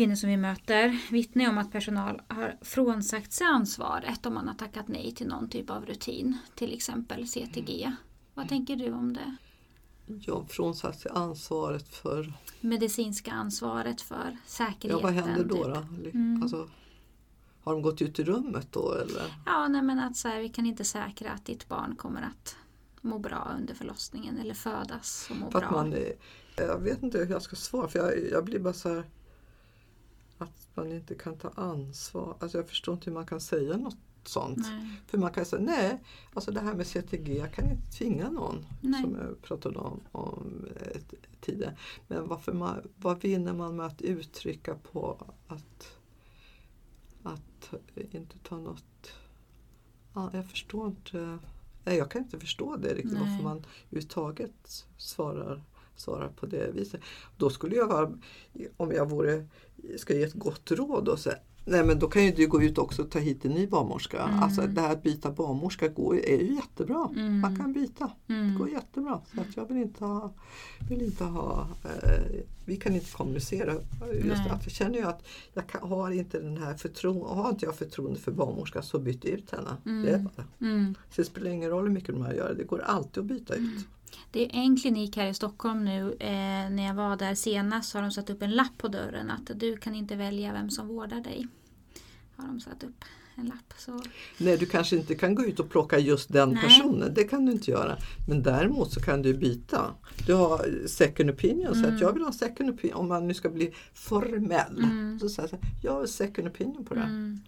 kvinnor som vi möter vittnar om att personal har frånsagt sig ansvaret om man har tackat nej till någon typ av rutin. Till exempel CTG. Vad tänker du om det? Jag frånsatt sig ansvaret för... Medicinska ansvaret för säkerheten. Ja, vad händer då? typ. då? Mm. Alltså, har de gått ut i rummet då eller? Ja, nej, men att så här, vi kan inte säkra att ditt barn kommer att må bra under förlossningen eller födas och må för bra. Man, jag vet inte hur jag ska svara för jag, jag blir bara så här att man inte kan ta ansvar. Alltså jag förstår inte hur man kan säga något sånt. Nej. För man kan säga nej, alltså det här med CTG, jag kan inte tvinga någon Nej. som jag pratade om, om tidigare. Men varför man, vad vinner man med att uttrycka på att, att inte ta något... Ja, jag förstår inte. Nej, jag kan inte förstå det riktigt Nej. varför man överhuvudtaget svarar, svarar på det viset. Då skulle jag vara, om jag vore, ska ge ett gott råd och säga Nej men då kan ju du gå ut också och ta hit en ny barnmorska. Mm. Alltså det här att byta barnmorska går, är ju jättebra. Mm. Man kan byta. Det Mm. går jättebra. Så att jag vill inte ha, vill inte ha eh, vi kan inte kommunicera. Just att jag känner ju att jag kan, har inte den här förtroende, har inte jag förtroende för barnmorskan så byt ut henne. Mm. Det är bara. Mm. Så det spelar ingen roll hur mycket de här gör, det går alltid att byta ut. Det är en klinik här i Stockholm nu. Eh, när jag var där senast så har de satt upp en lapp på dörren att du kan inte välja vem som vårdar dig. Har de satt upp en lapp. Så. Nej, du kanske inte kan gå ut och plocka just den Nej. personen, det kan du inte göra. Men däremot så kan du byta. Du har second opinion, så Mm. att jag vill ha second opinion, om man nu ska bli formell. Mm. Så säger jag så jag har second opinion på det. Mm.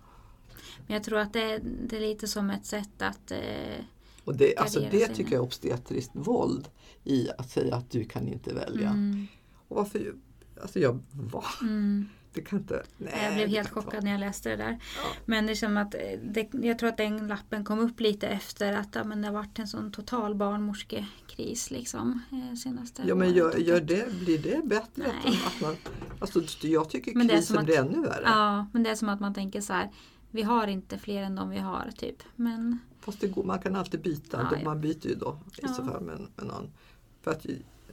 Men jag tror att det, det är lite som ett sätt att eh, Och det, alltså det tycker jag är obstetriskt våld i att säga att du kan inte välja. mm, Och varför, alltså jag, va? mm. Det kan inte, nej. Jag blev helt chockad när jag läste det där. Ja. Men det är som att eh, det, jag tror att den lappen kom upp lite efter att ja, men det har varit en sån total barnmorskekris liksom. eh, Senaste Ja men gör, gör det, blir det bättre? Att, Nej. att man, alltså, jag tycker Men krisen att- blir ännu värre. Ja, men det är som att man tänker så här. Vi har inte fler än de vi har typ. Men Fast det går, man kan alltid byta, Ja, man byter ju då i så fall med, med någon. För att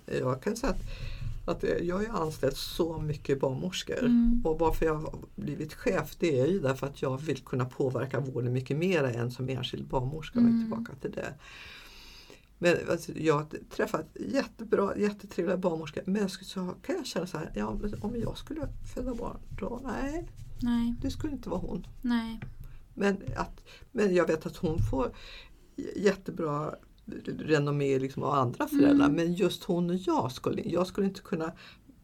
jag kan säga att, att jag har anställt så mycket barnmorskor Mm. och varför jag har blivit chef det är ju därför att jag vill kunna påverka vården mycket mer än som enskild barnmorska. Mm. Tillbaka till det. Men alltså, jag har träffat jättebra, jättetrevliga barnmorskor men jag skulle, så kan jag känna så här, ja, om jag skulle föda barn då, nej, nej, det skulle inte vara hon. nej. Men, att, men jag vet att hon får jättebra renommé liksom av andra föräldrar. Mm. Men just hon och jag skulle, jag skulle inte kunna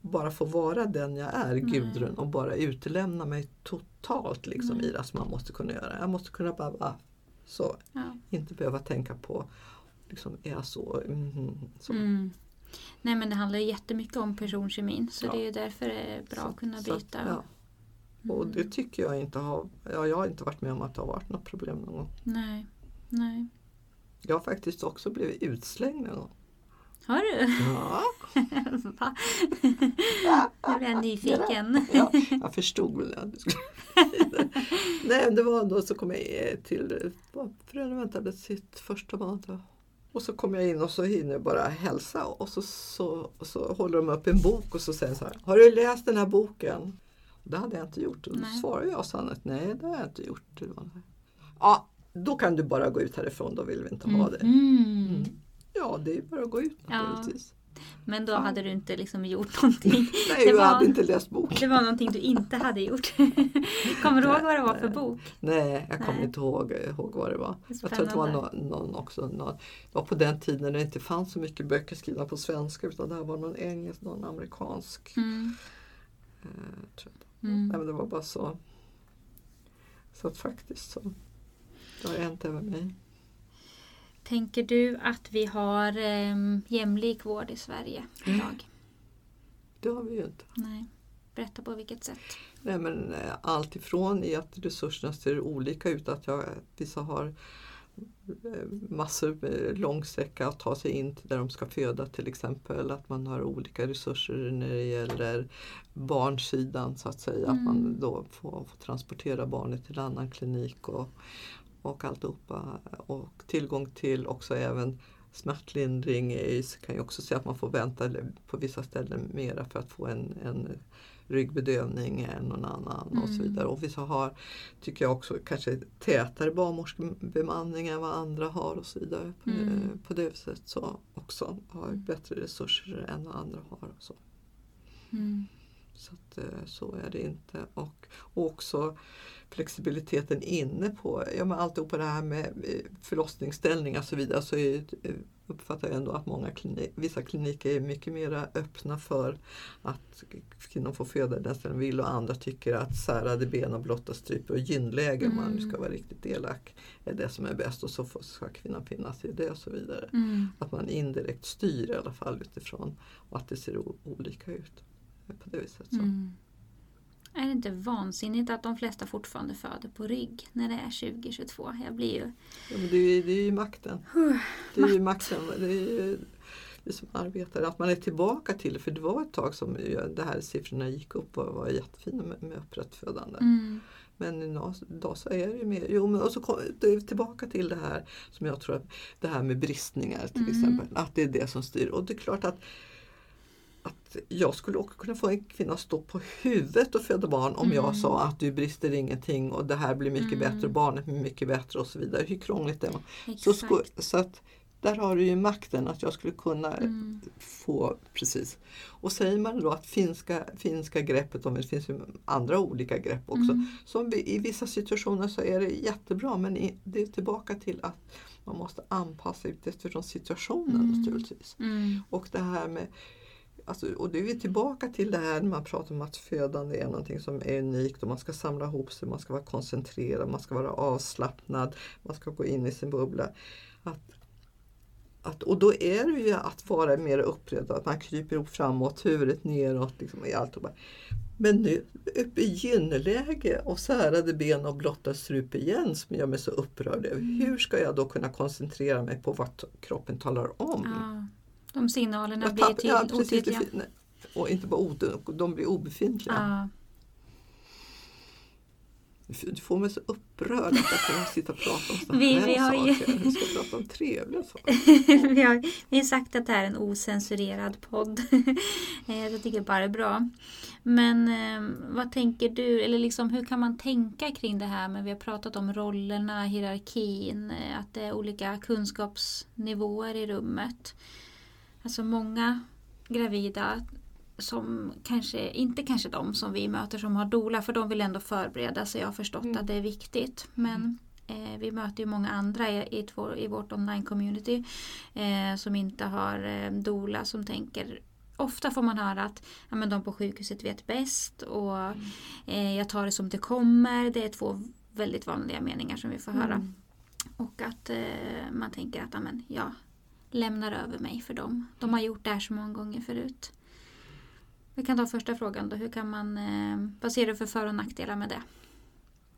bara få vara den jag är, Nej. Gudrun, och bara utelämna mig totalt liksom, Nej. i det som man måste kunna göra. Jag måste kunna bara vara så, Ja. inte behöva tänka på, liksom, är jag så? Mhm, så. Mm. Nej men det handlar jättemycket om personkemin. Så Ja. det är därför det är bra Så- att kunna så byta. ja. Och det tycker jag inte har, ja, jag har inte varit med om att det har varit något problem någon gång. Nej. Nej. Jag har faktiskt också blivit utslängd någon gång. Har du? Ja. Va? Nu blir jag nyfiken. Ja, jag förstod väl att du skulle Nej, det var då så kom jag till föräldrarna väntade sitt första barn. Och så kom jag in och så hinner jag bara hälsa och så, så, och så håller de upp en bok och så säger så här, Har du läst den här boken? Det hade jag inte gjort. Och då Nej. svarade jag att nej, det har jag inte gjort. Ja, då kan du bara gå ut härifrån, då vill vi inte ha det. Mm. Mm. Ja, det är bara att gå ut Ja. naturligtvis. Men då hade du inte liksom gjort någonting. Nej, Det jag var- hade inte läst boken. Det var någonting du inte hade gjort. Kommer du ihåg vad det var för bok? Nej, jag kommer inte ihåg, ihåg vad det var. Är Jag tror att det var spännande. någon, någon också. Någon, det var på den tiden när det inte fanns så mycket böcker skrivna på svenska utan det här var någon engelsk, någon amerikansk. Mm. Eh. Mm. Nej, men det var bara så. Så att faktiskt så. Det har hänt även mig. Tänker du att vi har um, jämlik vård i Sverige Mm. idag? Det har vi ju inte. Nej. Berätta på vilket sätt. Nej, men eh, allt ifrån i att resurserna ser olika ut. Att jag, vissa har eh, massor med långsträcka att ta sig in till där de ska föda till exempel. Att man har olika resurser när det gäller barnsidan så att säga. Att man Mm. då får, får transportera barnet till annan klinik och, och alltihopa. Och tillgång till också även smärtlindring är, kan ju också säga att man får vänta på vissa ställen mera för att få en, en ryggbedövning än någon annan mm. och så mm. vidare. Och vissa har, tycker jag också, kanske tätare barnmorskebemanning än vad andra har och så vidare. På, mm. det, på det viset så också har bättre resurser än vad andra har. Och så. Mm. Så, att, eh, så är det inte. Och, och också flexibiliteten inne på, ja men alltihopa det här med eh, förlossningsställningar och så vidare så är, eh, uppfattar jag ändå att många klinik, vissa kliniker är mycket mer öppna för att kvinnor får föda den de vill och andra tycker att särade ben och blotta stryper och gynläge mm. om man nu ska mm. vara riktigt elak är det som är bäst och så ska kvinnan finna sig i det och så vidare. Mm. Att man indirekt styr i alla fall utifrån och att det ser olika ut på det viset. Så. Mm. Är det inte vansinnigt att de flesta fortfarande föder på rygg när det är 2022? Jag blir ju... Ja, men det, är, det är ju makten. Det är ju makten. Det är ju vi som arbetar, att man är tillbaka till. För det var ett tag som det här siffrorna gick upp och var jättefina med, med upprättfödande. Mm. Men idag så är det ju mer, jo men och så kom, tillbaka till det här som jag tror att det här med bristningar till mm. exempel. Att det är det som styr. Och det är klart att att jag skulle också kunna få en kvinna att stå på huvudet och föda barn om mm. jag sa att du brister ingenting och det här blir mycket mm. bättre, barnet blir mycket bättre och så vidare. Hur krångligt det är. Så, så att där har du ju makten att jag skulle kunna mm. få precis. Och säger man då att finska, finska greppet, om det finns ju andra olika grepp också. Mm. Som I vissa situationer så är det jättebra men det är tillbaka till att man måste anpassa utifrån situationen mm. naturligtvis. Mm. Och det här med Alltså, och det är vi tillbaka till det här när man pratar om att födande är någonting som är unikt och man ska samla ihop sig, man ska vara koncentrerad, man ska vara avslappnad, man ska gå in i sin bubbla. Att, att, och då är det ju att vara mer uppredd, att man kryper ihop framåt, huvudet neråt. Liksom, i allt. Men nu uppe i gynläge och särade ben och blotta strup igen som gör mig så upprörd. Mm. Hur ska jag då kunna koncentrera mig på vad kroppen talar om? Ja. De signalerna blir till ja, otydliga. Och inte bara otydliga, de blir obefintliga. Ja. Du får mig så upprörd att jag kan sitta och prata om sådana vi, här vi har saker. Ju... Jag ska prata om trevliga saker. vi, har, vi har sagt att det här är en osensurerad podd. Eh, jag tycker bara det är bra. Men eh, vad tänker du, eller liksom, hur kan man tänka kring det här? Men vi har pratat om rollerna, hierarkin, eh, att det är olika kunskapsnivåer i rummet. Alltså många gravida som kanske, inte kanske de som vi möter som har dola för de vill ändå förbereda sig. Jag har förstått mm. att det är viktigt. Men eh, vi möter ju många andra i, i, i vårt online-community eh, som inte har eh, dola som tänker Ofta får man höra att ja, men de på sjukhuset vet bäst och mm. eh, jag tar det som det kommer. Det är två väldigt vanliga meningar som vi får höra. Mm. Och att eh, man tänker att ja, men, ja, lämnar över mig för dem. De har gjort det här så många gånger förut. Vi kan ta första frågan då. Hur kan man, eh, vad ser du för för och nackdelar med det?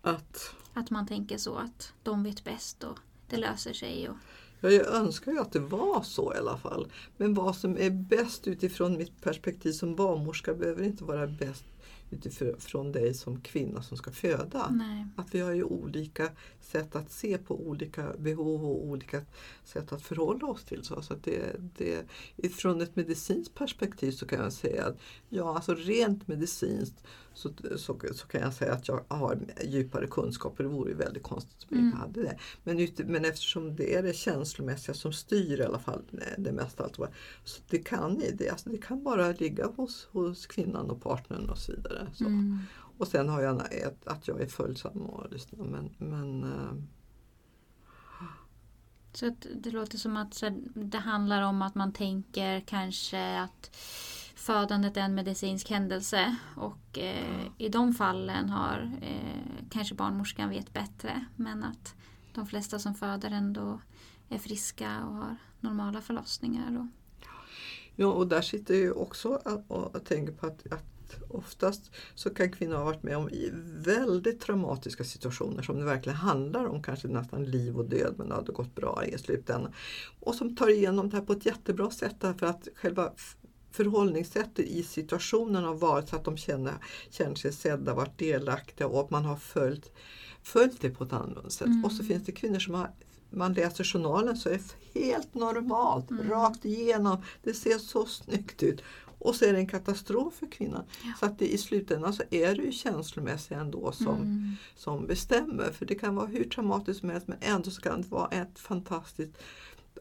Att? Att man tänker så att de vet bäst och det löser sig. Och... Ja, jag önskar ju att det var så i alla fall. Men vad som är bäst utifrån mitt perspektiv som barnmorska behöver inte vara bäst utifrån dig som kvinna som ska föda. Nej. Att vi har ju olika sätt att se på olika behov och olika sätt att förhålla oss till. Så, så det, det, från ett medicinskt perspektiv så kan jag säga att ja, alltså rent medicinskt så, så, så, kan jag säga att jag har djupare kunskaper. Det vore ju väldigt konstigt om jag inte mm. hade det. Men, men eftersom det är det känslomässiga som styr i alla fall det mesta. Allt, så det kan, det, alltså det kan bara ligga hos, hos kvinnan och partnern och så vidare. Så. Mm. Och sen har jag ett, att jag är följsam och lyssnar. Men, men, äh... så det låter som att det handlar om att man tänker kanske att födandet är en medicinsk händelse och eh, i de fallen har eh, kanske barnmorskan vet bättre men att de flesta som föder ändå är friska och har normala förlossningar. Och... Ja och där sitter jag också och, och tänker på att, att oftast så kan kvinnor ha varit med om i väldigt traumatiska situationer som det verkligen handlar om kanske nästan liv och död men det hade gått bra i slutändan. Och som tar igenom det här på ett jättebra sätt därför att själva förhållningssättet i situationen har varit så att de känner, känner sig sedda, varit delaktiga och att man har följt, följt det på ett annorlunda sätt. Mm. Och så finns det kvinnor som har man läser journalen så är det helt normalt, Mm. rakt igenom. Det ser så snyggt ut. Och så är det en katastrof för kvinnan. Ja. Så att det, i slutändan så är det ju känslomässigt ändå som, Mm. som bestämmer. För det kan vara hur traumatiskt som helst men ändå så kan det vara ett fantastiskt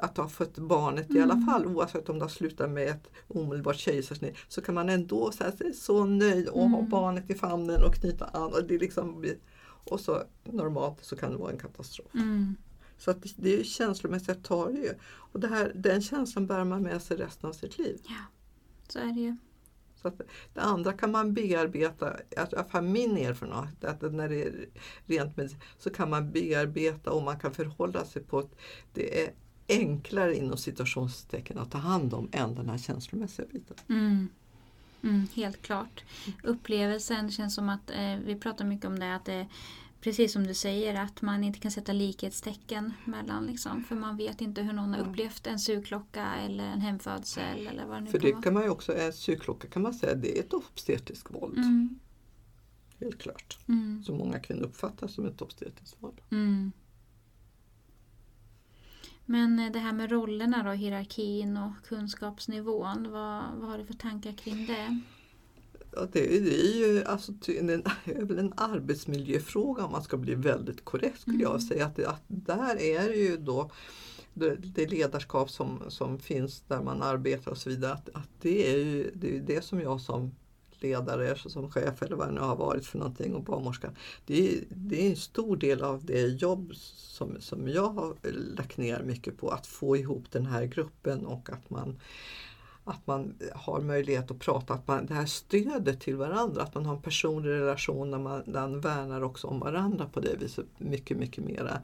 att ha fött barnet i alla Mm. fall oavsett om det har slutat med ett omedelbart kejsarsnitt så kan man ändå säga sig så nöjd och ha Mm. barnet i famnen och knyta an. Och, det liksom och så normalt så kan det vara en katastrof. Mm. Så att det, det är känslomässigt tar det ju. Och det här, den känslan bär man med sig resten av sitt liv. Så är det ju. Så att det andra kan man bearbeta, att- i alla fall min erfarenhet, att när det är rent med så kan man bearbeta och man kan förhålla sig på ett, det är enklare inom situationstecken att ta hand om än den här känslomässiga biten. Mm. Mm, helt klart. Upplevelsen känns som att, eh, vi pratar mycket om det, att det precis som du säger, att man inte kan sätta likhetstecken mellan liksom, för man vet inte hur någon har Mm. upplevt en sugklocka eller en hemfödsel eller vad det nu För kan det vara. kan man ju också, en sugklocka kan man säga, det är ett obstetriskt våld. Mm, Helt klart. mm, Som många kvinnor uppfattar som ett obstetriskt våld. mm. Men eh, det här med rollerna då, hierarkin och kunskapsnivån, vad, vad har du för tankar kring det? Ja, det, är- det är ju alltså, en, väl en arbetsmiljöfråga om man ska bli väldigt korrekt skulle Mm. jag säga. Att, att där är det ju då det, det ledarskap som, som finns där man arbetar och så vidare. Att, att det är ju det, är det som jag som ledare, som chef eller vad det nu har varit för någonting och barnmorska. Det är, det är en stor del av det jobb som, som jag har lagt ner mycket på. Att få ihop den här gruppen och att man att man har möjlighet att prata, att man, det här stödet till varandra, att man har en personlig relation där man, där man värnar också om varandra på det viset mycket, mycket mera.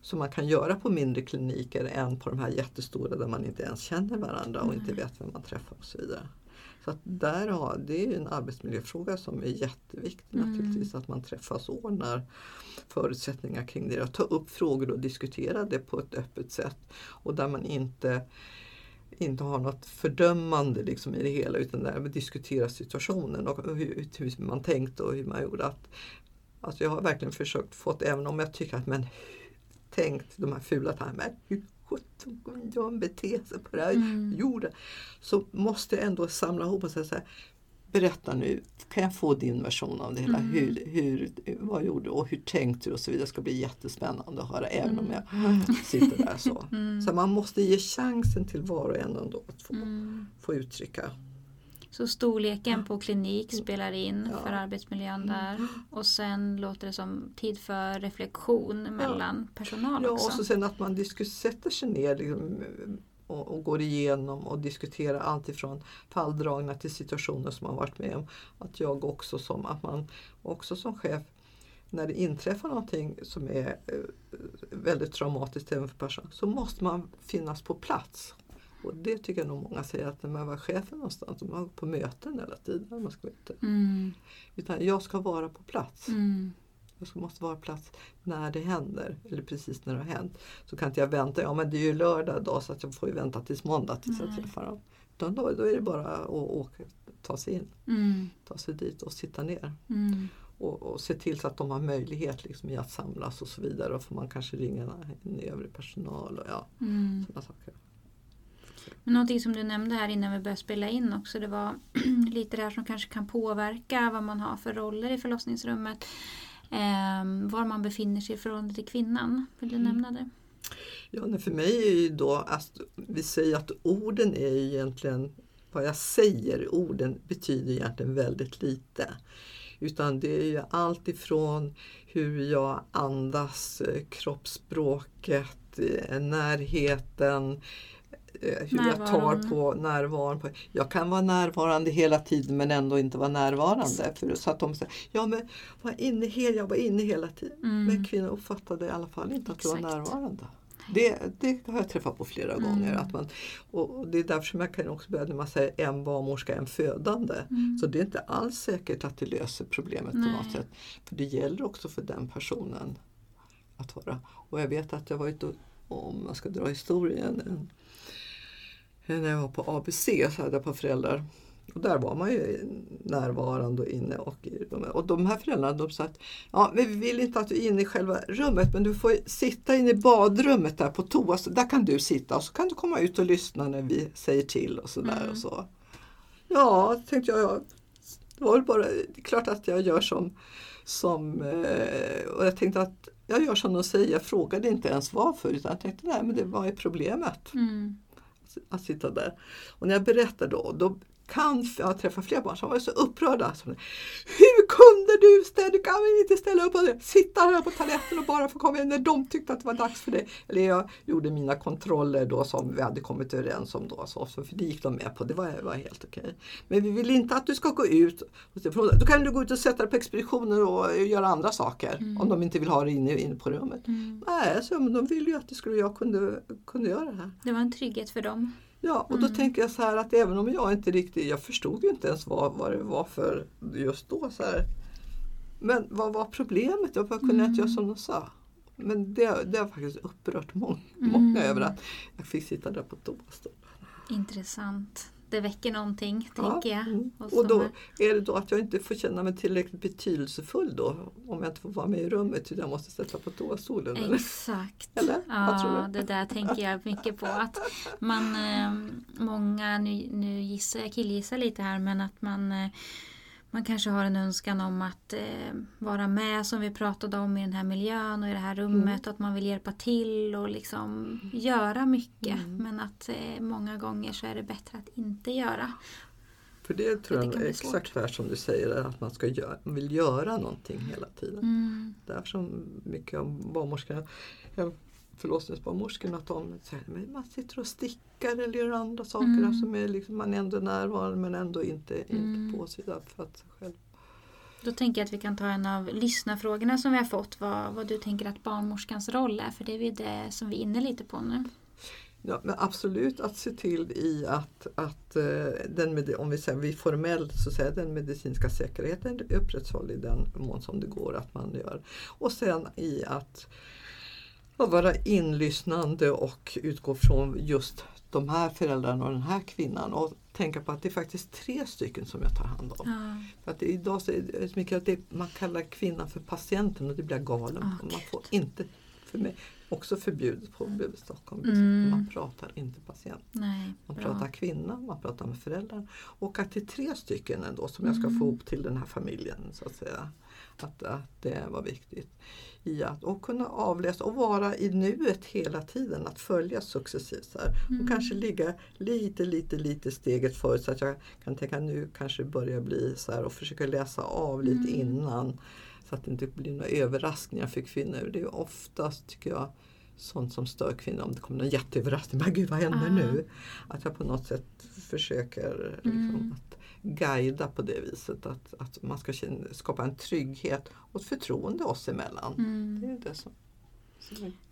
Som man kan göra på mindre kliniker än på de här jättestora där man inte ens känner varandra och inte vet vem man träffar och så vidare. Så att där har, det är en arbetsmiljöfråga som är jätteviktig Mm. naturligtvis, att man träffas och ordnar förutsättningar kring det. Att ta upp frågor och diskutera det på ett öppet sätt och där man inte inte har något fördömande liksom i det hela utan där vi diskuterar situationen och hur, hur man tänkte och hur man gjorde. Att, alltså jag har verkligen försökt få även om jag tycker att men tänkt de här fula men hur sjutton kommer jag bete sig på det här Mm. jorden? Så måste jag ändå samla ihop och säga så här, berätta nu, kan jag få din version av det hela? Mm. Hur, hur, vad gjorde du och hur tänkte du och så vidare. Det ska bli jättespännande att höra även om jag sitter där så. Mm. Så man måste ge chansen till var och en ändå att få, Mm. få uttrycka. Så storleken på klinik spelar in Ja. för arbetsmiljön där och sen låter det som tid för reflektion mellan personal Ja, också. och så sen att man sätter sig ner liksom, och, och går igenom och diskuterar allt ifrån falldragna till situationer som man varit med om. Att jag också som, att man också som chef när det inträffar någonting som är eh, väldigt traumatiskt även för personal så måste man finnas på plats. Och det tycker jag nog många säger att när man var chefen någonstans, de var på möten hela tiden. Man ska ute. Mm. Utan jag ska vara på plats. Mm. Jag måste vara på plats när det händer, eller precis när det har hänt. Så kan inte jag vänta, ja men det är ju lördag idag så att jag får ju vänta tills måndag tills jag Nej. träffar dem. Utan då, då är det bara att åka, ta sig in, Mm. ta sig dit och sitta ner. Mm. Och, och se till så att de har möjlighet liksom i att samlas och så vidare. Och får man kanske ringa en övrig personal och ja, Mm. sådana saker. Men någonting som du nämnde här innan vi började spela in också det var lite det här som kanske kan påverka vad man har för roller i förlossningsrummet. Ehm, var man befinner sig i förhållande till kvinnan. Vill du Mm. nämna det? Ja, för mig är ju då, alltså, vi säger att orden är ju egentligen, vad jag säger, orden betyder egentligen väldigt lite. Utan det är ju allt ifrån hur jag andas, eh, kroppsspråket, eh, närheten, hur jag tar på närvaron. På. Jag kan vara närvarande hela tiden men ändå inte vara närvarande. Exakt. För, så att de säger, ja men var inne hel, jag var inne hela tiden. Mm. Men kvinnan uppfattade i alla fall inte att du var Exakt. närvarande. Det, det har jag träffat på flera Mm. gånger. Att man, och det är därför som jag kan också börja när man säger en barnmorska, en födande. Mm. Så det är inte alls säkert att det löser problemet Nej. på något sätt. För det gäller också för den personen att vara. Och jag vet att jag var ute och, om man ska dra historien, en, när jag var på ABC så hade jag på föräldrar Och där var man ju närvarande och inne och. Och de här föräldrarna de sa att ja, vi vill inte att du är inne i själva rummet men du får sitta inne i badrummet där på toa. Så där kan du sitta och så kan du komma ut och lyssna när vi säger till och sådär. Mm. Och så. Ja, tänkte jag. Ja, det var bara, det är klart att jag gör som, som eh, och jag tänkte att jag gör som de säger. Jag frågade inte ens varför utan jag tänkte nej men det var ju problemet Mm att sitta där. Och när jag berättar då, då kan jag träffa flera barn som var så upprörda. Som, Hur kunde du ställa, du kan väl inte ställa upp och sitta här på toaletten och bara få komma in när de tyckte att det var dags för det. Eller jag gjorde mina kontroller då som vi hade kommit överens om då. Så, för det gick de med på, det var, var helt okej. Men vi vill inte att du ska gå ut. Då kan du gå ut och sätta dig på expeditioner och göra andra saker. Om de inte vill ha det inne, inne på rummet. Mm. Nej, så, de ville ju att det skulle, jag kunde, kunde göra det här. Det var en trygghet för dem. Ja, och då tänker jag så här att även om jag inte riktigt, jag förstod ju inte ens vad, vad det var för just då. Så här. Men vad var problemet? Varför kunde jag inte göra som de sa? Men det, det har faktiskt upprört många, många över att jag fick sitta där på toastolen. Intressant. Det väcker någonting, Ja, tänker jag. mm. Och de då här. är det då att jag inte får känna mig tillräckligt betydelsefull då om jag inte får vara med i rummet utan jag måste sätta på toastolen. Exakt. Eller? Ja, det där tänker jag mycket på. Att man, eh, många, nu, nu gissar jag, killgissar lite här, men att man, eh, man kanske har en önskan om att eh, vara med som vi pratade om i den här miljön och i det här Mm. rummet. Att man vill hjälpa till och liksom göra mycket. Mm. Men att eh, många gånger så är det bättre att inte göra. För det tror det jag är exakt här som du säger, att man ska göra, vill göra någonting hela tiden. Mm. Därför som mycket av barnmorskorna, ja, förlossningsbarnmorskorna, att de säger men man sitter och stickar eller gör andra saker. Mm. Alltså med liksom, man är ändå närvarande men ändå inte, Mm. inte påsidan för att sig själv. Då tänker jag att vi kan ta en av lyssnarfrågorna som vi har fått. Vad, vad du tänker att barnmorskans roll är. För det är ju det som vi är inne lite på nu. Ja, men absolut att se till i att, att eh, den om vi säger vi formellt så säger den medicinska säkerheten upprätthålls i den mån som det går att man gör. Och sen i att, att vara inlyssnande och utgå från just de här föräldrarna och den här kvinnan och tänka på att det är faktiskt tre stycken som jag tar hand om. För att idag så det mycket att det, man kallar kvinnan för patienten och det blir jag galen Ah, på. Man gud. får inte, för mig, också förbjudet på BB Stockholm, Mm. man pratar inte patient. Nej, Man bra. pratar kvinna, man pratar med föräldrar och att det är tre stycken ändå som jag ska Mm. få ihop till den här familjen. så att säga. Att, att det var viktigt. I att, och kunna avläsa och vara i nuet hela tiden, att följa successivt. Här. Mm. Och kanske ligga lite, lite, lite steget före så att jag kan tänka nu kanske börjar bli så här och försöka läsa av lite Mm. innan. Så att det inte blir några överraskningar för kvinnor. Det är oftast, tycker jag, sånt som stör kvinnor. Om det kommer någon jätteöverraskning. Men gud, vad händer Ah. nu? Att jag på något sätt försöker liksom, Mm. att guida på det viset. Att, att man ska skapa en trygghet och ett förtroende oss emellan. Mm. Det är det som,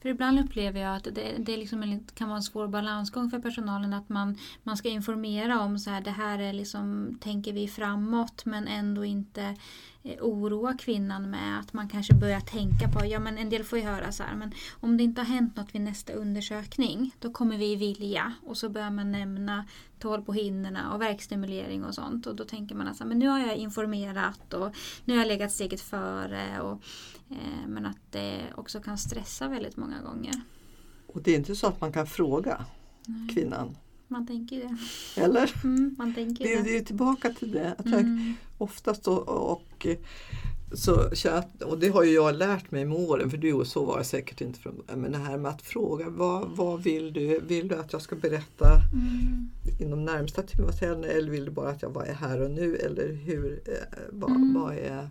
för ibland upplever jag att det, det liksom en, kan vara en svår balansgång för personalen att man, man ska informera om så här, det här är liksom, tänker vi framåt men ändå inte eh, oroa kvinnan med att man kanske börjar tänka på, ja men en del får ju höra så här, men om det inte har hänt något vid nästa undersökning då kommer vi vilja. Och så börjar man nämna tål på hinnorna och verkstimulering och sånt. Och då tänker man att men nu har jag informerat och nu har jag legat steget före och men att det också kan stressa väldigt många gånger. Och det är inte så att man kan fråga kvinnan. Man tänker det. Eller? Mm, man tänker Det är, det. det är tillbaka till det. Att jag Mm, oftast då, och så, och det har ju jag lärt mig med åren, för du, så var jag säkert inte från. Men det här med att fråga, vad, vad vill du? Vill du att jag ska berätta mm, inom närmsta timmen eller vill du bara att jag var här och nu? Eller hur, eh, vad, Mm. vad, är,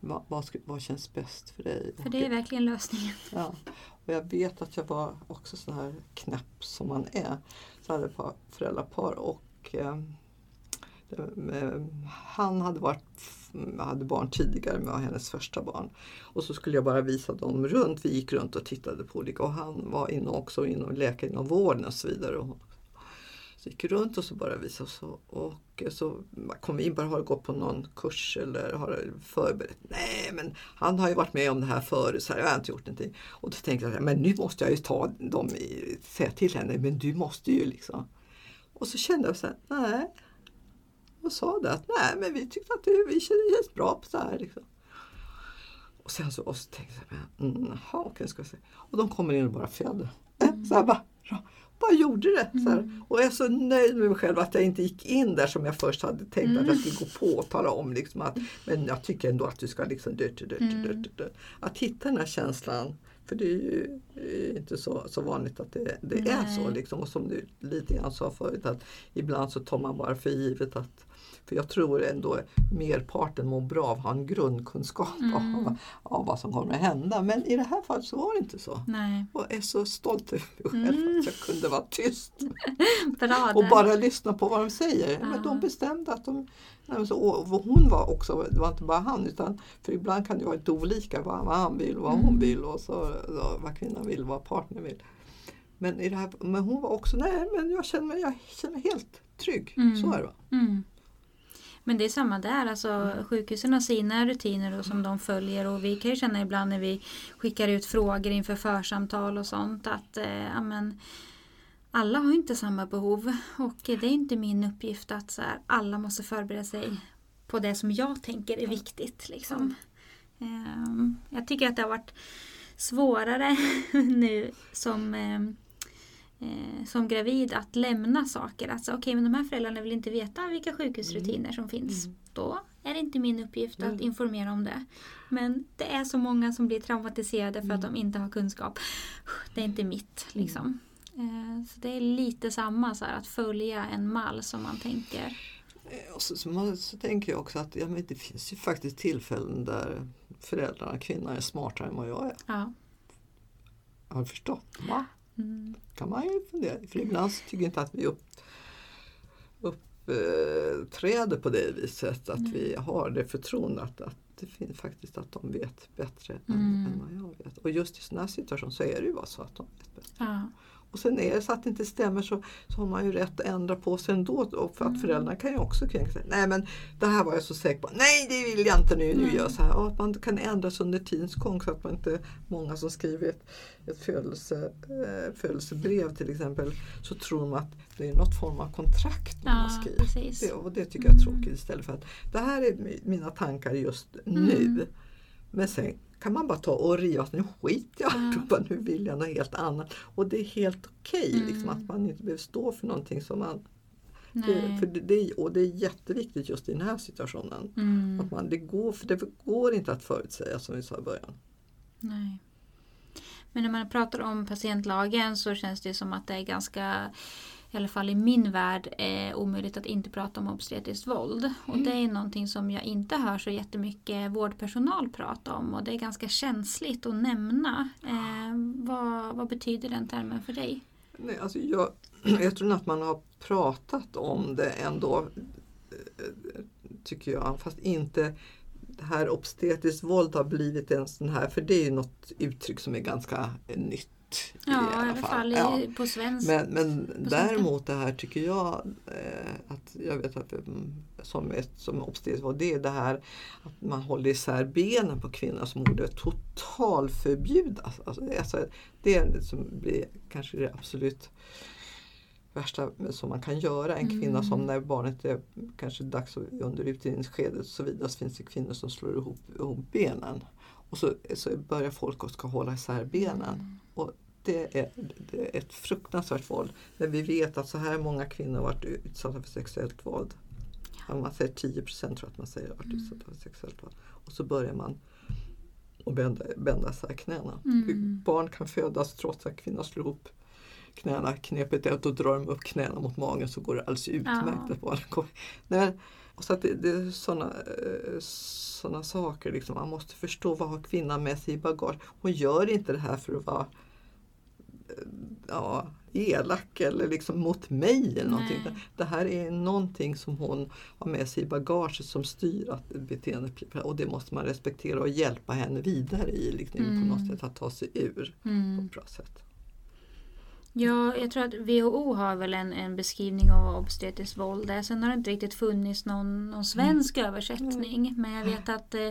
vad, vad, vad känns bäst för dig? för det är verkligen lösningen. Ja. Och jag vet att jag var också så här knäpp som man är. Så hade jag föräldrapar och eh, eh, han hade varit hade barn tidigare med hennes första barn. Och så skulle jag bara visa dem runt. Vi gick runt och tittade på olika och han var inom, också inom läkare inom vården och så vidare. Och så gick runt och så bara visade oss och, och så kom vi in bara har gått på någon kurs eller har förberett? Nej men han har ju varit med om det här förut så här, jag har inte gjort någonting. Och då tänkte jag men nu måste jag ju ta dem i, säga till henne men du måste ju liksom. Och så kände jag så här, nej. och sa det att nej men vi tyckte att det, vi kände oss bra på så här. Liksom. Och sen så, och så tänkte jag, mm, jaha, okej, ska jag se. Och de kommer in och bara föder. Mm. Eh, så här bara, bara gjorde det. Så här. Mm. Och jag är så nöjd med mig själv att jag inte gick in där som jag först hade tänkt mm. att jag skulle gå på och tala om. Liksom att, men jag tycker ändå att du ska liksom... Dö, dö, dö, mm. Att hitta den här känslan. För det är ju inte så, så vanligt att det, det är så. Liksom. Och som du lite grann sa förut att ibland så tar man bara för givet att för jag tror ändå merparten mår bra av att ha en grundkunskap mm. av, av, vad som kommer att hända. Men i det här fallet så var det inte så. Nej. Och jag är så stolt över mig själv mm. att jag kunde vara tyst. bra, och bara lyssna på vad de säger. Ja. Men de bestämde att de och hon var också, det var inte bara han, utan för ibland kan det vara lite olika vad, vad han vill och vad hon mm. vill och så, så, vad kvinnan vill vad partnern vill. Men, i det här, men hon var också, nej men jag känner mig, jag känner mig helt trygg. Mm. Så är det. Mm. Men det är samma där, alltså mm. sjukhusen har sina rutiner och som de följer och vi kan ju känna ibland när vi skickar ut frågor inför församtal och sånt att eh, amen, alla har inte samma behov och det är inte min uppgift att så här, alla måste förbereda sig på det som jag tänker är viktigt. Liksom. Mm. Jag tycker att det har varit svårare nu som eh, eh, som gravid att lämna saker. Alltså, Okej, okay, men de här föräldrarna vill inte veta vilka sjukhusrutiner som finns. Mm. Då är det inte min uppgift mm. att informera om det. Men det är så många som blir traumatiserade för mm. att de inte har kunskap. Det är inte mitt liksom. Eh, så det är lite samma, så här, att följa en mall som man tänker. Eh, och så, så, så, tänker jag också att ja, men det finns ju faktiskt tillfällen där föräldrarna, kvinnan är smartare än vad jag är. Ja. Har förstått. Va? Mm. kan man ju fundera För ibland så tycker jag inte att vi upp, uppträder på det viset. Att mm. vi har det förtroendet att det finns faktiskt att de vet bättre mm. än, än, vad jag vet. Och just i sådana här situationer så är det ju bara så att de vet bättre. Ja. Och sen är det så att det inte stämmer så, så har man ju rätt att ändra på sig ändå. Och för att mm. föräldrarna kan ju också kränka sig. Nej men det här var jag så säker på. Nej det vill jag inte nu, nu gör jag så här. Och att man kan ändras under tidens gång så att man inte, många som skriver ett, ett födelse, äh, födelsebrev till exempel, så tror man att det är något form av kontrakt ja, man skriver. Det, och det tycker jag är tråkigt istället för att det här är mina tankar just nu. Mm. Men sen kan man bara ta och riva, nu skiter jag mm. bara, nu vill jag något helt annat. Och det är helt okej okay, mm. liksom, att man inte behöver stå för någonting som man det, för det, och det är jätteviktigt just i den här situationen. Mm. Att man, det, går, för det går inte att förutsäga som vi sa i början. Nej. Men när man pratar om patientlagen så känns det som att det är ganska i alla fall i min värld, är omöjligt att inte prata om obstetriskt våld. Mm. Och det är någonting som jag inte hör så jättemycket vårdpersonal prata om och det är ganska känsligt att nämna. Eh, vad, vad betyder den termen för dig? Nej, alltså jag, jag tror att man har pratat om det ändå, eh, tycker jag, fast inte det här obstetriskt våld har blivit en sån här, för det är ju något uttryck som är ganska nytt Ja, i alla, fall, fall ja. på svenska. Men, men däremot det här tycker jag eh, att jag vet att mm, som, ett, som obstetrik det är det här att man håller isär benen på kvinnor som borde totalförbjudas. Alltså, alltså, det är det som blir kanske det absolut värsta som man kan göra. En kvinna mm. som när barnet är kanske dags under utredningsskedet och så vidare så finns det kvinnor som slår ihop, ihop benen. Och så, så börjar folk och ska hålla isär benen. Det är, ett fruktansvärt våld. När vi vet att så här många kvinnor har varit utsatta för sexuellt våld. Man säger 10 procent tror jag att man säger har varit mm. utsatta för sexuellt våld. Och så börjar man och bända, bända sig knäna. Mm. Barn kan födas trots att kvinnor slår ihop knäna. Knepet är att då drar de upp knäna mot magen så går det alldeles utmärkt. Ja. Att barnen Nej, och så det, det är sådana eh, såna saker. Liksom. Man måste förstå vad har kvinnan med sig i bagage. Hon gör inte det här för att vara ja, elak eller liksom mot mig. Eller någonting. Det här är någonting som hon har med sig i bagaget som styr att beteendet och det måste man respektera och hjälpa henne vidare i liksom, mm. på något sätt att ta sig ur mm. på ett bra sätt. Ja, jag tror att WHO har väl en, en beskrivning av obstetriskt våld. Sen har det inte riktigt funnits någon, någon svensk mm. översättning. Men jag vet att eh,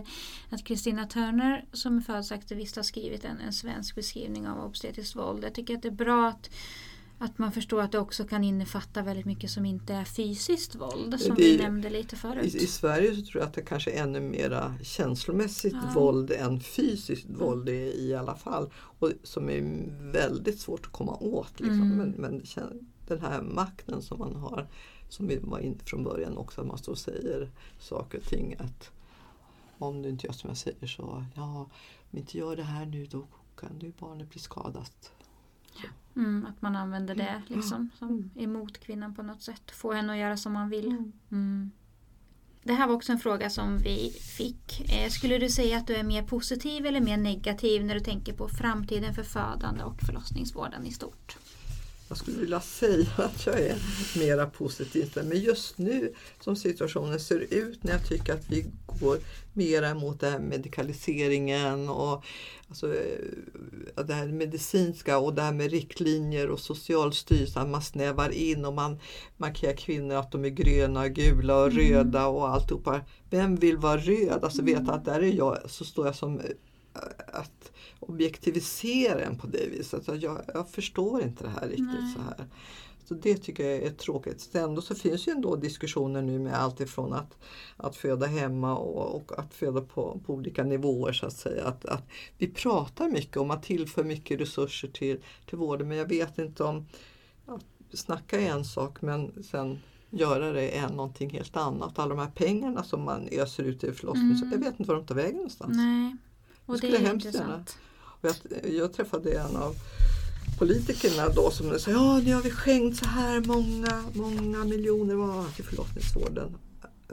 att Kristina Turner som är födelseaktivist har skrivit en, en svensk beskrivning av obstetriskt våld. Jag tycker att det är bra att att man förstår att det också kan innefatta väldigt mycket som inte är fysiskt våld som Det- vi nämnde lite förut. I, I Sverige så tror jag att det kanske är ännu mera känslomässigt Ja. våld än fysiskt våld i, i alla fall. Och som är väldigt svårt att komma åt. Liksom. Mm. Men, men den här makten som man har, som vi var inne från början också, att man står och säger saker och ting. Att om du inte gör som jag säger så, ja, om inte gör det här nu då kan ju barnet bli skadat. Mm, att man använder det Mm. liksom som Mm. emot kvinnan på något sätt. Få henne att göra som man vill. Mm. Mm. Det här var också en fråga som vi fick. Eh, skulle du säga att du är mer positiv eller mer negativ när du tänker på framtiden för födande och förlossningsvården i stort? Jag skulle vilja säga att jag är mera positiv. Men just nu som situationen ser ut när jag tycker att vi går mera mot det här medikaliseringen och alltså, eh, det här medicinska och det här med riktlinjer och Socialstyrelsen. Man snävar in och man markerar kvinnor att de är gröna, gula och Mm. röda och alltihopa. Vem vill vara röd? Alltså veta att där är jag, så står jag som eh, att objektivisera en på det viset. Så jag, jag förstår inte det här riktigt Nej. så här. Så det tycker jag är tråkigt. Ändå så finns ju ändå diskussioner nu med allt ifrån att, att föda hemma och, och att föda på, på olika nivåer så att säga. Att, att vi pratar mycket om att tillför mycket resurser till, till vården men jag vet inte om att snacka är en sak men sen göra det är någonting helt annat. Alla de här pengarna som man öser ut i förlossnings... Mm. Jag vet inte var de tar vägen någonstans. Nej, och det skulle är intressant. Och jag, jag träffade en av politikerna då som sa ja nu har vi skänkt så här många, många miljoner var till förlossningsvården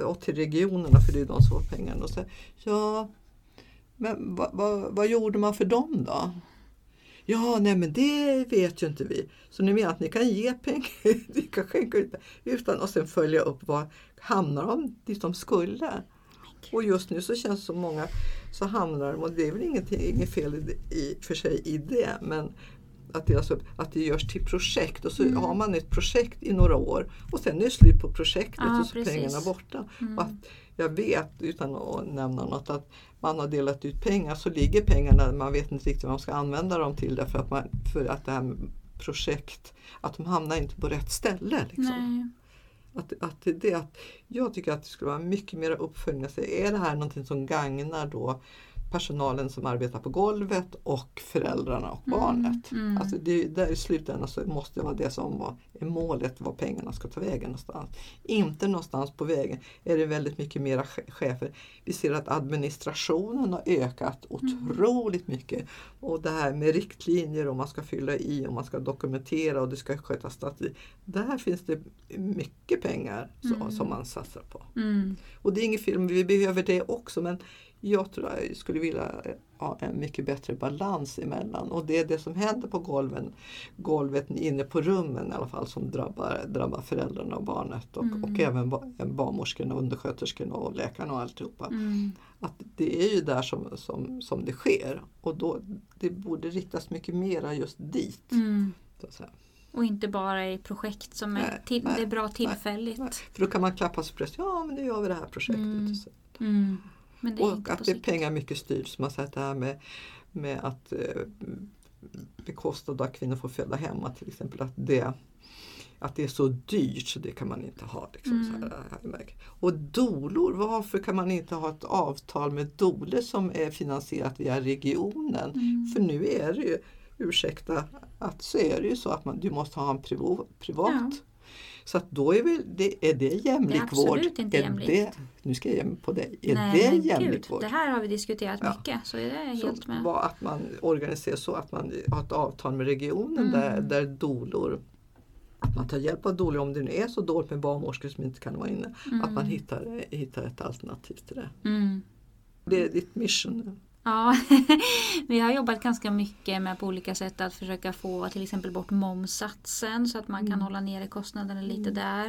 och till regionerna för det är de som får pengarna. Och så, ja, men vad, vad, vad gjorde man för dem då? Ja, nej men det vet ju inte vi. Så ni menar att ni kan ge pengar, ni kan skänka ut det, utan och sen följa upp var hamnar de dit de skulle? Och just nu så känns det som många så hamnar de, och det är väl ingenting, inget fel i, i för sig i det, men att det, alltså, att det görs till projekt och så Mm. har man ett projekt i några år och sen är det slut på projektet Ja, och så är precis. pengarna borta. Mm. Att jag vet, utan att nämna något, att man har delat ut pengar så ligger pengarna, man vet inte riktigt vad man ska använda dem till därför att, man, för att det här med projekt, att de hamnar inte på rätt ställe. Liksom. Att, att det, det, att jag tycker att det skulle vara mycket mer uppföljning. Alltså, Är det här någonting som gagnar då personalen som arbetar på golvet och föräldrarna och Mm, barnet? mm. Alltså det, där i slutändan så måste det vara det som var, är målet, var pengarna ska ta vägen någonstans. Inte någonstans på vägen är det väldigt mycket mera che- chefer. Vi ser att administrationen har ökat Mm. otroligt mycket. Och det här med riktlinjer och man ska fylla i och man ska dokumentera och det ska skötas statistik. Där finns det mycket pengar så, Mm. som man satsar på. Mm. Och det är inget fel, vi behöver det också men jag tror jag skulle vilja ha en mycket bättre balans emellan. Och det är det som händer på golven, golvet inne på rummen i alla fall som drabbar, drabbar föräldrarna och barnet och, Mm. och även ba- barnmorskorna, undersköterskorna och läkarna och alltihopa. Mm. Att det är ju där som, som, som det sker och då det borde riktas mycket mera just dit. Mm. Och inte bara i projekt som är, Nej, till, nej, det är bra tillfälligt. Nej, För då kan man klappa sig på bröstet, ja men nu gör vi det här projektet. Mm. Och. Mm. Att det är pengar mycket styrt. Som man sagt det här med, med att eh, bekosta då att kvinnor får föda hemma till exempel. Att det, att det är så dyrt så det kan man inte ha. Liksom, Mm. så här, jag märker. och dolor, varför kan man inte ha ett avtal med dolor som är finansierat via regionen? Mm. För nu är det ju, ursäkta, att så är det ju så att man, du måste ha en privo, privat. Ja. Så att då är, väl, det, är det jämlik absolut vård? inte är jämlikt. Det, nu ska jag ge mig på dig. Är Nej, det jämlik gud, vård? det här har vi diskuterat Ja. mycket så det är jag Så helt med. var att man organiserar så att man har ett avtal med regionen Mm. där, där dolor att man tar hjälp av dolor om det nu är så dåligt med barnmorskor som inte kan vara inne. Att man Mm. hittar, hittar ett alternativ till det. Mm. Det är ditt mission. Ja, vi har jobbat ganska mycket med på olika sätt att försöka få till exempel bort momssatsen så att man kan Mm. hålla nere kostnaderna lite där.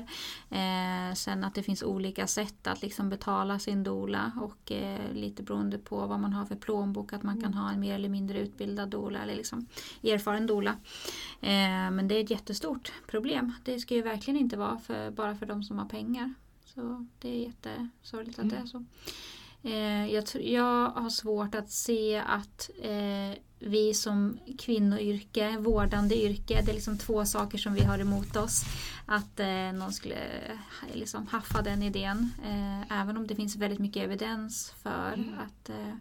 Eh, sen att det finns olika sätt att liksom betala sin dola och eh, lite beroende på vad man har för plånbok att man kan ha en mer eller mindre utbildad dola eller liksom erfaren dola. Eh, men det är ett jättestort problem. Det ska ju verkligen inte vara för, bara för de som har pengar. Så det är jättesorgligt att det är så. Eh, jag, jag har svårt att se att eh, vi som kvinnoyrke, vårdande yrke, det är liksom två saker som vi har emot oss. Att eh, någon skulle liksom haffa den idén. Eh, även om det finns väldigt mycket evidens för Mm. att eh,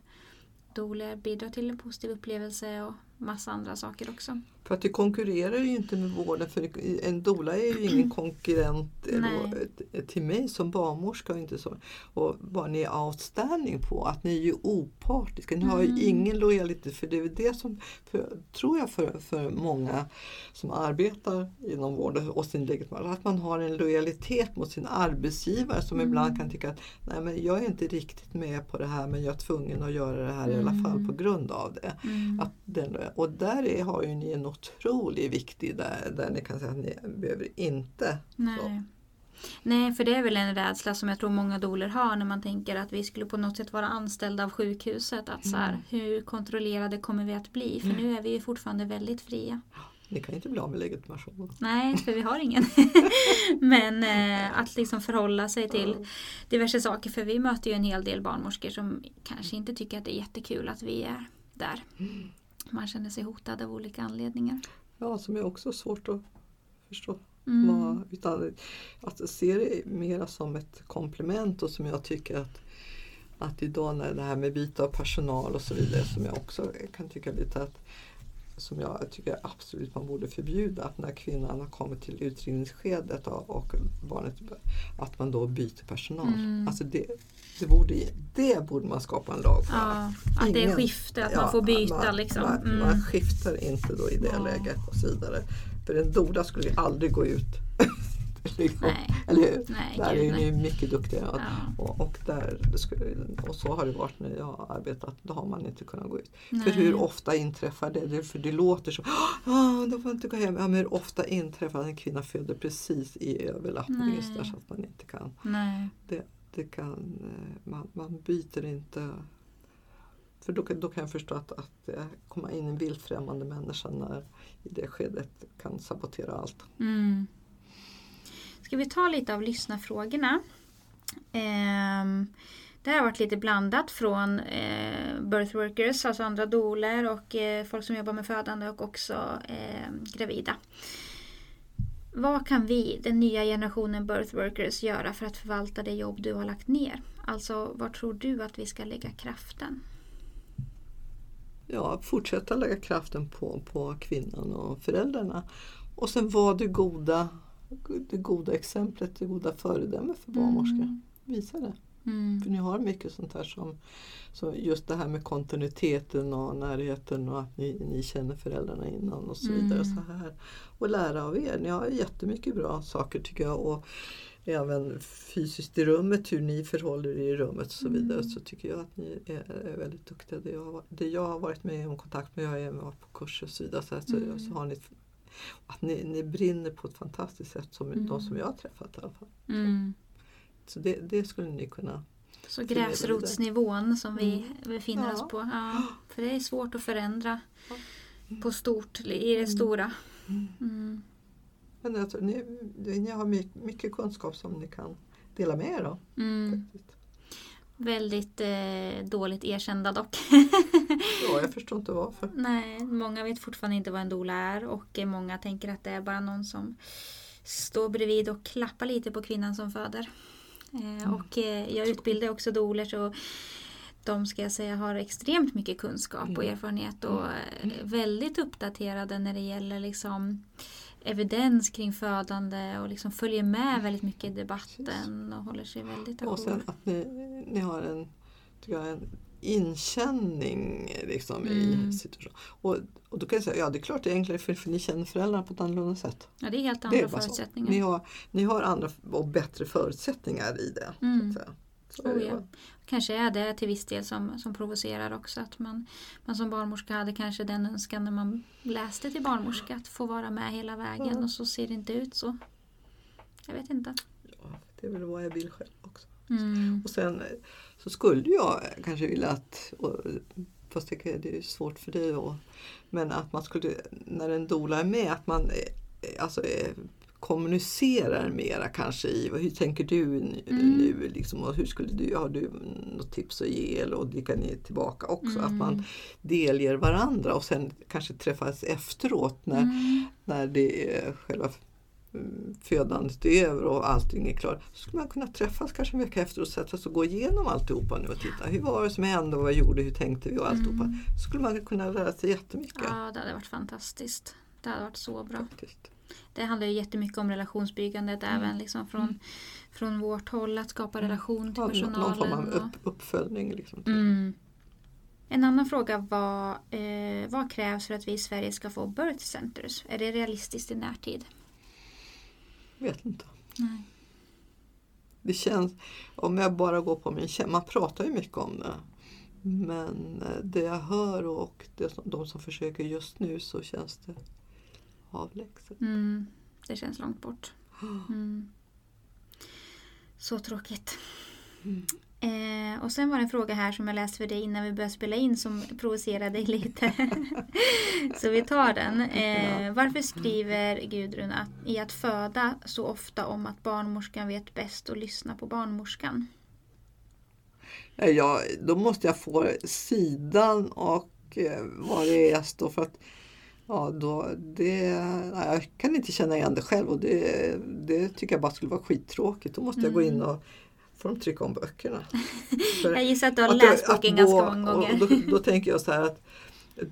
doler bidrar till en positiv upplevelse och massa andra saker också. För att det konkurrerar ju inte med vården för en doula är ju ingen konkurrent då, till mig som barnmorska. och Inte så. Och vad ni är outstanding på, att ni är ju opartiska. Ni har ju Mm. ingen lojalitet för det är väl det som, för, tror jag för, för många som arbetar inom vården och sin legitimation, att man har en lojalitet mot sin arbetsgivare som Mm. ibland kan tycka att nej men jag är inte riktigt med på det här men jag är tvungen att göra det här i alla fall Mm. på grund av det. Mm. Att den, och där är, har ju ni en otroligt viktig där, där ni kan säga att ni behöver inte. Nej. Nej, för det är väl en rädsla som jag tror många doler har när man tänker att vi skulle på något sätt vara anställda av sjukhuset. Att så här, Mm. hur kontrollerade kommer vi att bli? För nu är vi ju fortfarande väldigt fria. Ni kan inte bli av med legitimationen. Nej, för vi har ingen. Men eh, att liksom förhålla sig till diverse saker. För vi möter ju en hel del barnmorskor som kanske inte tycker att det är jättekul att vi är där. Man känner sig hotad av olika anledningar. Ja, som är också svårt att förstå. Mm. Vad- Utan att se det mera som ett komplement och som jag tycker att att idag när det här med byte av personal och så vidare som jag också kan tycka lite att som jag tycker absolut man borde förbjuda att när kvinnan har kommit till utdrivningsskedet och, barnet att man då byter personal. Mm. Alltså det, det, borde, det borde man skapa en lag för. Ja, att det är Ingen- skifte, att Ja, man får byta man, liksom. Man, Mm. man skiftar inte då i det Ja. läget och så vidare. För en doula skulle ju aldrig gå ut. liksom. Nej. Eller? Nej, där gud, är ni mycket duktiga. Ja. Och, och, där, och så har det varit när jag har arbetat. Då har man inte kunnat gå ut. För Nej. hur ofta inträffar det? för det låter så. Ja, då får inte gå hem. Ja, men hur ofta inträffar att en kvinna föder precis i överlappning just där så att man inte kan. Nej. Det, det kan eh, man, man byter inte. För då, kan- då kan jag förstå att, att eh, komma in en vildfrämmande människa när i det skedet kan sabotera allt. Mm. Ska vi ta lite av lyssnarfrågorna? Ehm, det här har varit lite blandat från eh, birth workers, alltså andra doler och eh, folk som jobbar med födande och också ehm, gravida. Vad kan vi, den nya generationen birth workers, göra för att förvalta det jobb du har lagt ner? Alltså, var tror du att vi ska lägga kraften? Ja, fortsätta lägga kraften på, på kvinnan och föräldrarna. Och sen var det goda, det goda exemplet, det goda föredömet för barnmorskor. Mm. Visa det. Mm. För ni har mycket sånt här som, som just det här med kontinuiteten och närheten och att ni, ni känner föräldrarna innan och så vidare. Mm. Så här. Och lära av er. Ni har jättemycket bra saker tycker jag. Och även fysiskt i rummet, hur ni förhåller er i rummet och så vidare. Mm. Så tycker jag att ni är, väldigt duktiga. Det jag, har, det jag har varit med om kontakt med, jag har även varit på kurser och så vidare. Så, här, så, Mm. så har ni att ni, ni brinner på ett fantastiskt sätt som Mm. de som jag har träffat i alla fall. Mm. Så det, det skulle ni kunna Så gräsrotsnivån som vi befinner Ja. oss på. Ja, för det är svårt att förändra Ja. på stort, i det stora. Mm. Men jag tror, ni, ni har my- mycket kunskap som ni kan dela med er av. Mm. Väldigt eh, dåligt erkända dock. Ja, jag förstår inte varför. Nej, många vet fortfarande inte vad en doula är och många tänker att det är bara någon som står bredvid och klappar lite på kvinnan som föder. Eh, och eh, jag utbildar också doulor så de ska jag säga har extremt mycket kunskap och Mm. erfarenhet och eh, väldigt uppdaterade när det gäller liksom evidens kring födande och liksom följer med väldigt mycket i debatten och håller sig väldigt Och ajour. sen att ni, ni har en, tycker jag, en inkänning liksom, Mm. i situationen. Och, och då kan jag säga, ja det är klart det är enklare för, för ni känner föräldrarna på ett annorlunda sätt. Ja, det är helt andra är förutsättningar. Ni har, ni har andra och bättre förutsättningar i det. Mm. Så. Så Oh, ja. Kanske är det till viss del som, som provocerar också. Att man, man som barnmorska hade kanske den önskan när man läste till barnmorska att få vara med hela vägen Ja. och så ser det inte ut så. Jag vet inte. Ja, det är väl vad jag vill själv också. Mm. Och sen eh, så skulle jag kanske vilja att, och, fast det kan- det är svårt för dig, och, men att man skulle, när en doula är med, att man eh, alltså, eh, kommunicerar mera kanske i hur tänker du nu, Mm. nu liksom, och hur skulle du, har du något tips att ge eller och dyka ner tillbaka också. Att man Mm. delger varandra och sen kanske träffas efteråt när, Mm. när det är själva mm, födandet är över och allting är klart. Så skulle man kunna träffas kanske en vecka efter och sätta sig och gå igenom alltihopa nu och titta. Hur var det som hände och vad gjorde, hur tänkte vi och alltihopa. Mm. Så skulle man kunna lära sig jättemycket. Ja, det hade varit fantastiskt. Det hade varit så bra. Faktiskt. Det handlar ju jättemycket om relationsbyggandet även liksom från, från vårt håll. Att skapa relation till Ja, någon personalen. form av upp, uppföljning. Liksom. Mm. En annan fråga var eh, vad krävs för att vi i Sverige ska få birth centers? Är det realistiskt i närtid? Vet inte. Nej. Det känns, om jag bara går på min känsla, man pratar ju mycket om det. Men eh, det jag hör och det som, de som försöker just nu så känns det avlägset. Mm, det känns långt bort. Mm. Så tråkigt. Mm. Eh, och sen var det en fråga här som jag läste för dig innan vi började spela in som provocerade dig lite. så vi tar den. Eh, varför skriver Gudrun att, i att föda så ofta om att barnmorskan vet bäst och lyssna på barnmorskan? Jag, då måste jag få sidan och eh, vad det är står för att Ja, då, det, nej, jag kan inte känna igen det själv och det, det tycker jag bara skulle vara skittråkigt. Då måste jag gå in och får de trycka om böckerna. För- Jag gissar att du har Att läst boken att ganska många gånger. Då, då tänker jag så här att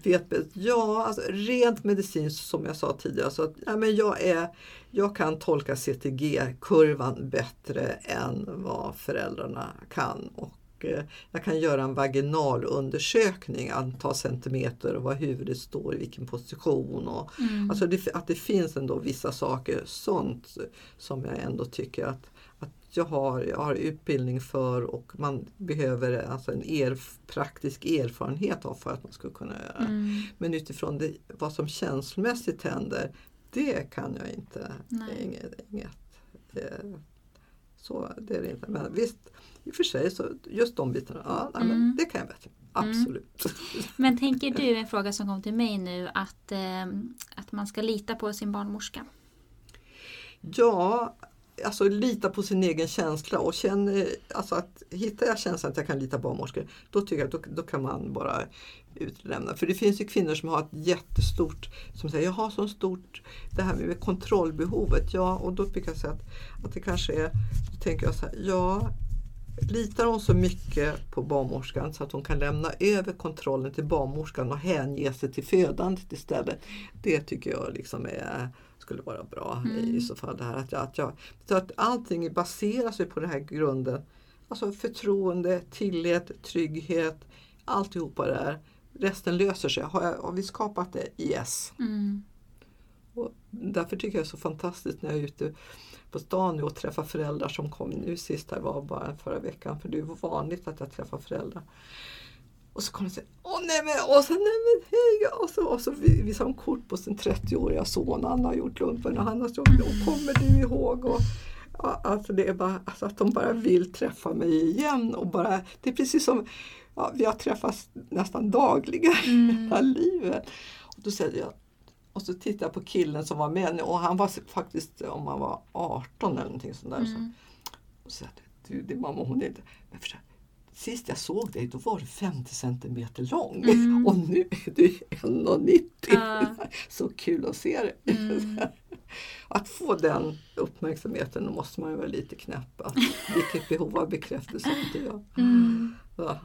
vet bäst. Ja, alltså rent medicinskt som jag sa tidigare. Så att, ja, men jag, är, jag kan tolka CTG-kurvan bättre än vad föräldrarna kan. Och eh, jag kan göra en vaginalundersökning, antal centimeter och var huvudet står i vilken position. Och, Mm. Alltså det, att det finns ändå vissa saker, sånt som jag ändå tycker att jag, har, jag har utbildning för och man behöver alltså en er, praktisk erfarenhet av för att man ska kunna göra. Mm. Men utifrån det, vad som känslomässigt händer, det kan jag inte. Nej. Inget, inget, eh, så det är det inte. Men visst, i och för sig så just de bitarna, ja, nej, Mm. men det kan jag bättre. Absolut. Men tänker du, en fråga som kom till mig nu, att, eh, att man ska lita på sin barnmorska? Ja, alltså lita på sin egen känsla och känner, eh, alltså att hittar jag känslan att jag kan lita på barnmorskor, då tycker jag att då, då kan man bara utlämna. För det finns ju kvinnor som har ett jättestort, som säger jag har så stort, det här med kontrollbehovet, ja och då brukar jag säga att, att det kanske är, då tänker jag så här, ja Litar hon så mycket på barnmorskan så att hon kan lämna över kontrollen till barnmorskan och hänge sig till födandet istället. Det tycker jag liksom är, skulle vara bra Mm. i så fall. Det här, att jag, att jag, så att allting baseras ju på den här grunden. Alltså förtroende, tillit, trygghet, alltihopa det här. Resten löser sig. Har, jag, har vi skapat det? Yes. Mm. Och därför tycker jag det är så fantastiskt när jag är ute på stan nu och träffar föräldrar som kom nu sist här var bara förra veckan för det är vanligt att jag träffar föräldrar. Och så kommer de säga Åh nej men, och så, nej men hej! Och så, och så visar de kort på sin 30-åriga son. Han har gjort lumpen och han har stått och kommer du ihåg? Och, ja, alltså det är bara alltså att de bara vill träffa mig igen. Och bara, det är precis som ja, vi har träffats nästan dagligen hela livet. Och då säger jag och så tittar jag på killen som var med och han var faktiskt, om han var 18 eller någonting sånt där. Så, Mm. och så säger du, det mamma hon är inte... Men förstå, sist jag såg dig då var du 50 centimeter lång Mm. och nu är du 1,90. Ja. Så kul att se dig. Mm. Att få den uppmärksamheten då måste man ju vara lite knäpp. Att, vilket behov av bekräftelse inte jag. Mm. Ja.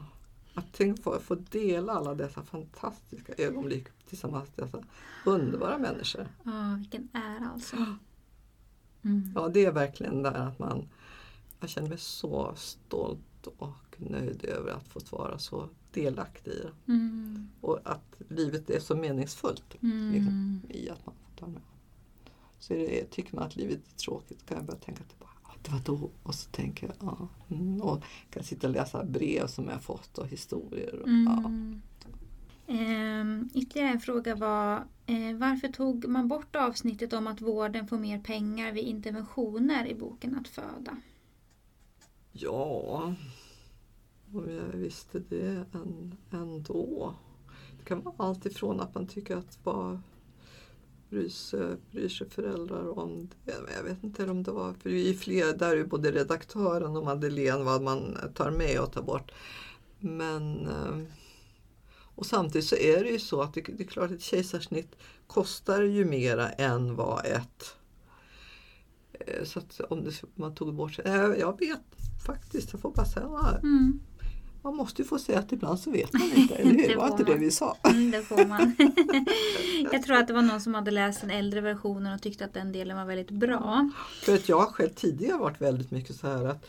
Att tänk få, få dela alla dessa fantastiska ögonblick tillsammans med dessa underbara människor. Ja, vilken ära alltså. Mm. Ja, det är verkligen där att man... Jag känner mig så stolt och nöjd över att få vara så delaktig i det. Mm. Och att livet är så meningsfullt Mm. liksom, i att man får ta med. Så är det, tycker man att livet är tråkigt kan jag börja tänka tillbaka. Det var då. Och så tänker jag, ja. Mm, och kan sitta och läsa brev som jag fått och historier. Och. Mm. Ehm, ytterligare en fråga var eh, varför tog man bort avsnittet om att vården får mer pengar vid interventioner i boken Att föda? Ja, om jag visste det än, ändå. Det kan vara allt ifrån att man tycker att Vad bryr sig, bryr sig föräldrar om det. Jag vet inte om det var, för vi är fler, där är både redaktören och Madeleine vad man tar med och tar bort. Men eh, och samtidigt så är det ju så att det, det är klart att ett kejsarsnitt kostar ju mera än vad ett så att om det, man tog bort Jag vet faktiskt, jag får bara säga mm. Man måste ju få säga att ibland så vet man inte, eller hur? det var inte man. det vi sa. Mm, det får man. jag tror att det var någon som hade läst den äldre versionen och tyckte att den delen var väldigt bra. För att jag själv tidigare varit väldigt mycket så här att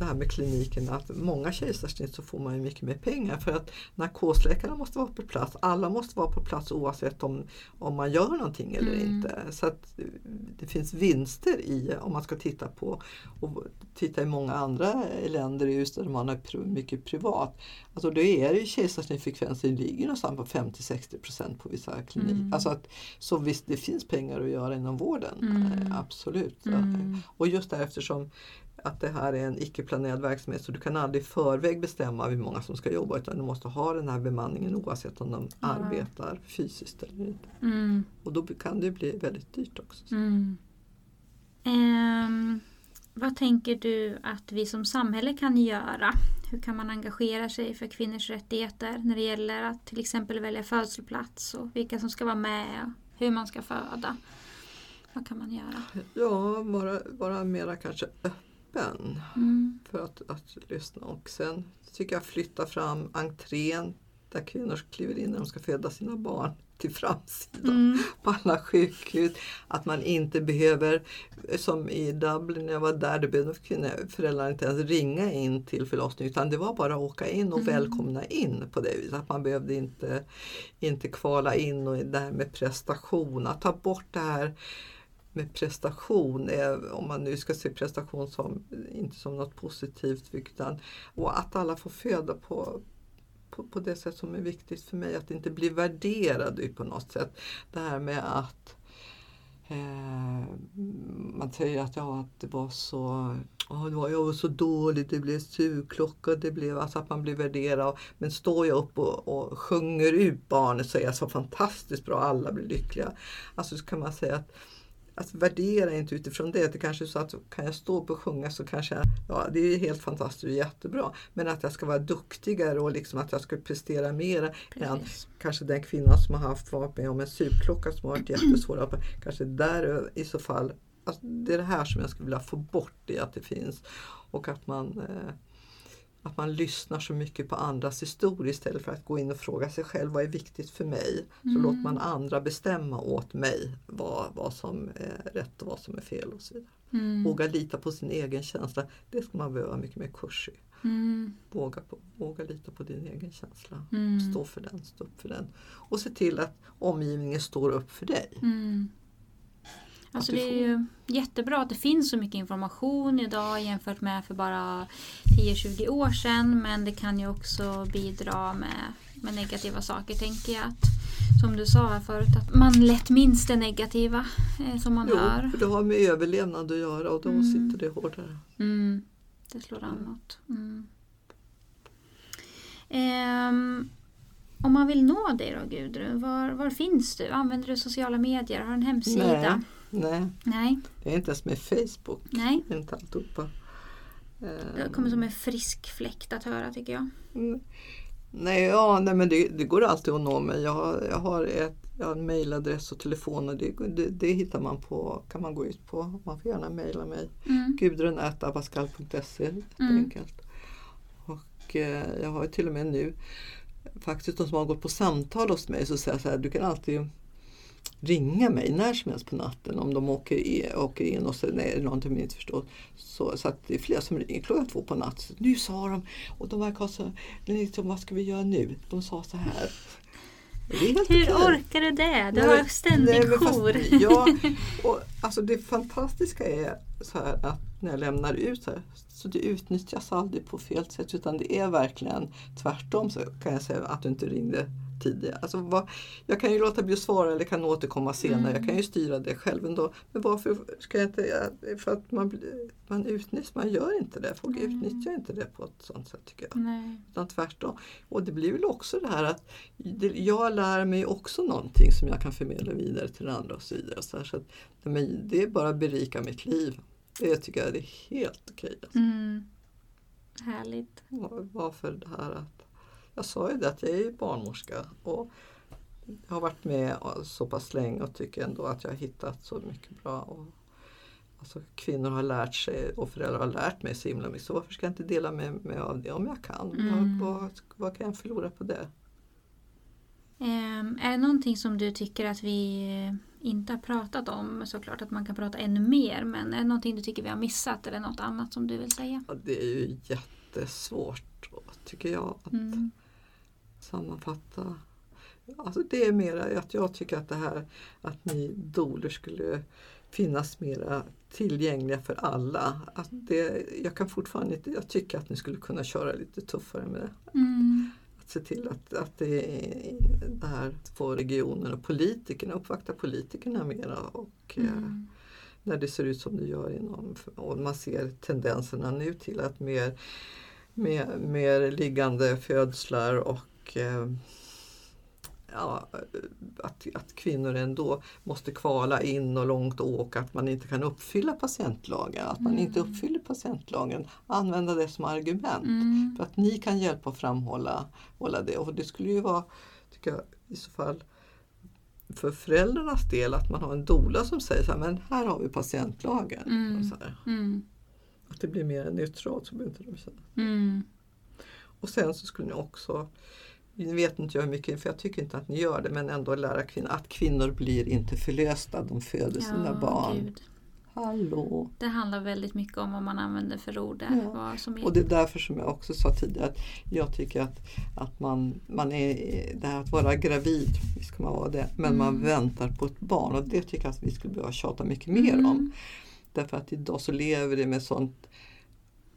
det här med kliniken att många kejsarsnitt så får man ju mycket mer pengar för att narkosläkarna måste vara på plats. Alla måste vara på plats oavsett om, om man gör någonting eller mm. inte. Så att det finns vinster i om man ska titta på och titta i många andra länder just där man har mycket privat. Alltså då är det kejsarsnittfrekvensen ligger någonstans på 50-60% på vissa kliniker. Mm. Alltså att, så visst det finns pengar att göra inom vården, mm. absolut. Mm. Och just där eftersom att det här är en icke-planerad verksamhet så du kan aldrig i förväg bestämma hur många som ska jobba utan du måste ha den här bemanningen oavsett om de ja. arbetar fysiskt eller inte. Mm. Och då kan det bli väldigt dyrt också. Mm. Um, vad tänker du att vi som samhälle kan göra? Hur kan man engagera sig för kvinnors rättigheter när det gäller att till exempel välja födelseplats och vilka som ska vara med och hur man ska föda? Vad kan man göra? Ja, vara, vara mera kanske öppen öppen mm. för att, att lyssna. Och sen tycker jag flytta fram entrén där kvinnor kliver in när de ska föda sina barn till framsidan mm. på alla sjukhus. Att man inte behöver, som i Dublin när jag var där, det behövde kvinnor, föräldrar inte ens ringa in till förlossningen utan det var bara att åka in och mm. välkomna in på det viset. Att man behövde inte, inte kvala in och det här med prestation, att ta bort det här med prestation, om man nu ska se prestation som, inte som något positivt utan och att alla får föda på, på, på, det sätt som är viktigt för mig, att inte bli värderad på något sätt. Det här med att eh, man säger att, ja, att det var så oh, det var, jag var så dålig, det blev surklocka, det blev alltså att man blir värderad. Men står jag upp och, och sjunger ut barnet så är jag så fantastiskt bra, alla blir lyckliga. Alltså så kan man säga att att värdera inte utifrån det. Det kanske är så att kan jag stå upp och sjunga så kanske jag, ja det är helt fantastiskt och jättebra. Men att jag ska vara duktigare och liksom att jag ska prestera mer än kanske den kvinna som har haft varit med om en supklocka som har varit jättesvår. Kanske där i så fall, alltså det är det här som jag skulle vilja få bort i att det finns. Och att man eh, att man lyssnar så mycket på andras historia istället för att gå in och fråga sig själv vad är viktigt för mig. Så mm. låter man andra bestämma åt mig vad, vad som är rätt och vad som är fel. och så vidare. Mm. Våga lita på sin egen känsla. Det ska man behöva mycket mer kurs i. Mm. Våga, på, våga lita på din egen känsla. Mm. Stå för den, stå upp för den. Och se till att omgivningen står upp för dig. Mm. Alltså det är ju jättebra att det finns så mycket information idag jämfört med för bara 10-20 år sedan. Men det kan ju också bidra med, med negativa saker tänker jag. Att, som du sa här förut, att man lätt minns det negativa eh, som man jo, hör. För det har med överlevnad att göra och då mm. sitter det hårdare. Mm. Det slår an något. Mm. Um, om man vill nå dig då Gudrun, var, var finns du? Använder du sociala medier? Har du en hemsida? Nej. Nej. Nej. Det är inte ens med Facebook. Nej. Inte alltihopa. Det kommer som en frisk fläkt att höra tycker jag. Mm. Nej, ja, nej men det, det, går alltid att nå mig. Jag har, jag har, ett, jag har en mailadress och telefon och det, det, det, hittar man på, kan man gå ut på. Man får gärna mejla mig. Mm. Gudrun.abascal.se mm. enkelt. Och eh, jag har till och med nu faktiskt de som har gått på samtal hos mig så säger jag så här, du kan alltid ringa mig när som helst på natten om de åker, åker in och sen är det någonting förstår. Så, så att det är flera som ringer klockan två på natten. Nu sa de, och de verkar så, liksom, vad ska vi göra nu? De sa så här. Hur okej. orkar du det? Du nej, har ständig jour. ja, och, alltså det fantastiska är så här att när jag lämnar ut så här, så det utnyttjas aldrig på fel sätt utan det är verkligen tvärtom så kan jag säga att du inte ringde tidigare. Alltså, vad, jag kan ju låta bli att svara eller kan återkomma senare. Mm. Jag kan ju styra det själv ändå. Men varför ska jag inte... För att man, man utnyttjar, man gör inte det. Folk Nej. utnyttjar inte det på ett sånt sätt tycker jag. Nej. Utan tvärtom. Och det blir väl också det här att jag lär mig också någonting som jag kan förmedla vidare till andra och så vidare. Så, här, så att, men det är bara berika mitt liv. Det tycker jag är helt okej. Alltså. Mm. Härligt. Varför det här att jag sa ju det att jag är barnmorska och jag har varit med så pass länge och tycker ändå att jag har hittat så mycket bra. Och, alltså, kvinnor har lärt sig och föräldrar har lärt mig så himla mycket så varför ska jag inte dela med mig av det om jag kan? Mm. Vad, vad, kan jag förlora på det? Ehm, är det någonting som du tycker att vi inte har pratat om? Såklart att man kan prata ännu mer, men är det någonting du tycker vi har missat eller något annat som du vill säga? Ja, det är ju jättesvårt tycker jag att Mm. Sammanfatta. Alltså det är mera att jag tycker att det här att ni doler skulle finnas mera tillgängliga för alla. Att det, jag kan fortfarande inte, jag tycker att ni skulle kunna köra lite tuffare med det. Mm. Att se till att, att det, är, det här får regionen och politikerna, uppvakta politikerna mera och eh, Mm. när det ser ut som det gör inom och man ser tendenserna nu till att mer, mer, mer liggande födslar och eh, ja, att, att kvinnor ändå måste kvala in och långt åka, att man inte kan uppfylla patientlagen, att man inte Mm. uppfyller patientlagen, använda det som argument. Mm. För att ni kan hjälpa att framhålla hålla det. Och det skulle ju vara, tycker jag, i så fall för föräldrarnas del att man har en doula som säger så här, men här har vi patientlagen. Mm. Och. Mm. Att det blir mer neutralt så behöver inte de känna. Mm. Och sen så skulle ni också, nu vet inte jag hur mycket, för jag tycker inte att ni gör det, men ändå lära kvinnor att kvinnor blir inte förlösta, de föder sina barn. gud. Hallå! Det handlar väldigt mycket om vad man använder för ord där. Ja. Vad som är. Och det är därför som jag också sa tidigare att jag tycker att, att man, man är, det här att vara gravid, visst kan man vara det, men man Mm. väntar på ett barn och det tycker jag att vi skulle behöva tjata mycket mer om. Mm. Därför att idag så lever det med sånt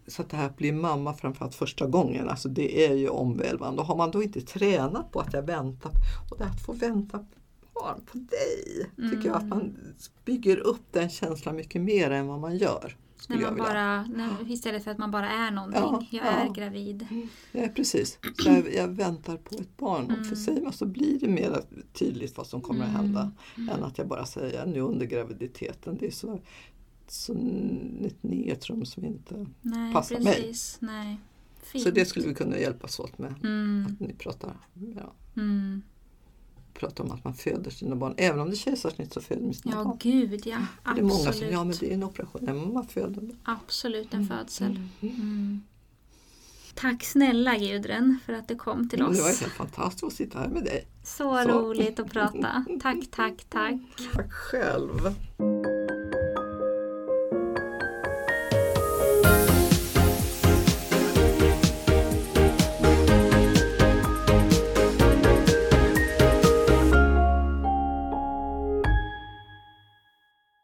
så att det här att bli mamma framförallt första gången, alltså det är ju omvälvande. Och har man då inte tränat på att jag väntar, och det att få vänta på barn på dig, tycker jag att Mm. man bygger upp den känslan mycket mer än vad man gör. När man bara, när, istället för att man bara är någonting. Ja, jag ja. är gravid. Ja, precis. Så jag, jag väntar på ett barn och för Mm. säger man så blir det mer tydligt vad som kommer att hända Mm. än att jag bara säger nu under graviditeten. Det är så, så ett neutrum som inte... Nej, Passar mig. precis. Nej. Fint. Så det skulle vi kunna hjälpas åt med. Mm. Att ni pratar, ja, Mm. pratar om att man föder sina barn. Även om det är kejsarsnitt så föder man sina Ja, barn. gud ja. För det är många som, Absolut. ja men det är en operation. Nej, man föder. Absolut en födsel. Mm. Mm. Tack snälla Gudrun för att du kom till oss. Det var helt fantastiskt att sitta här med dig. Så, Så. roligt att prata. Tack, tack, tack. Tack själv.